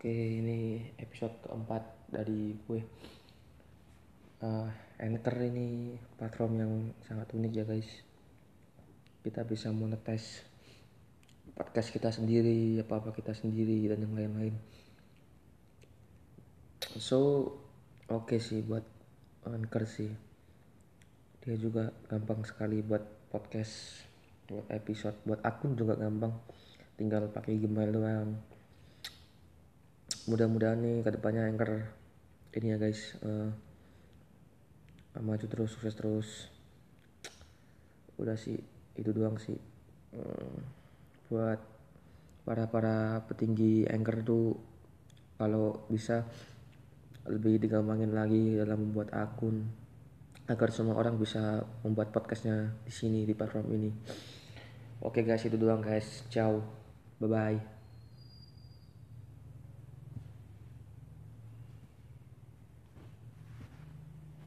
Oke, ini episode keempat dari gue. Uh, Anchor ini platform yang sangat unik ya guys. Kita bisa monetize podcast kita sendiri, apa-apa kita sendiri dan yang lain-lain. So, oke okay sih buat Anchor sih. Dia juga gampang sekali buat podcast, buat episode, buat akun juga gampang. Tinggal pakai Gmail doang mudah-mudahan nih ke depannya anchor ini ya guys. Uh, maju terus sukses terus. Udah sih itu doang sih. Uh, buat para para petinggi anchor tuh kalau bisa lebih digampangin lagi dalam membuat akun agar semua orang bisa membuat podcastnya di sini di platform ini. Oke guys itu doang guys. Ciao. Bye bye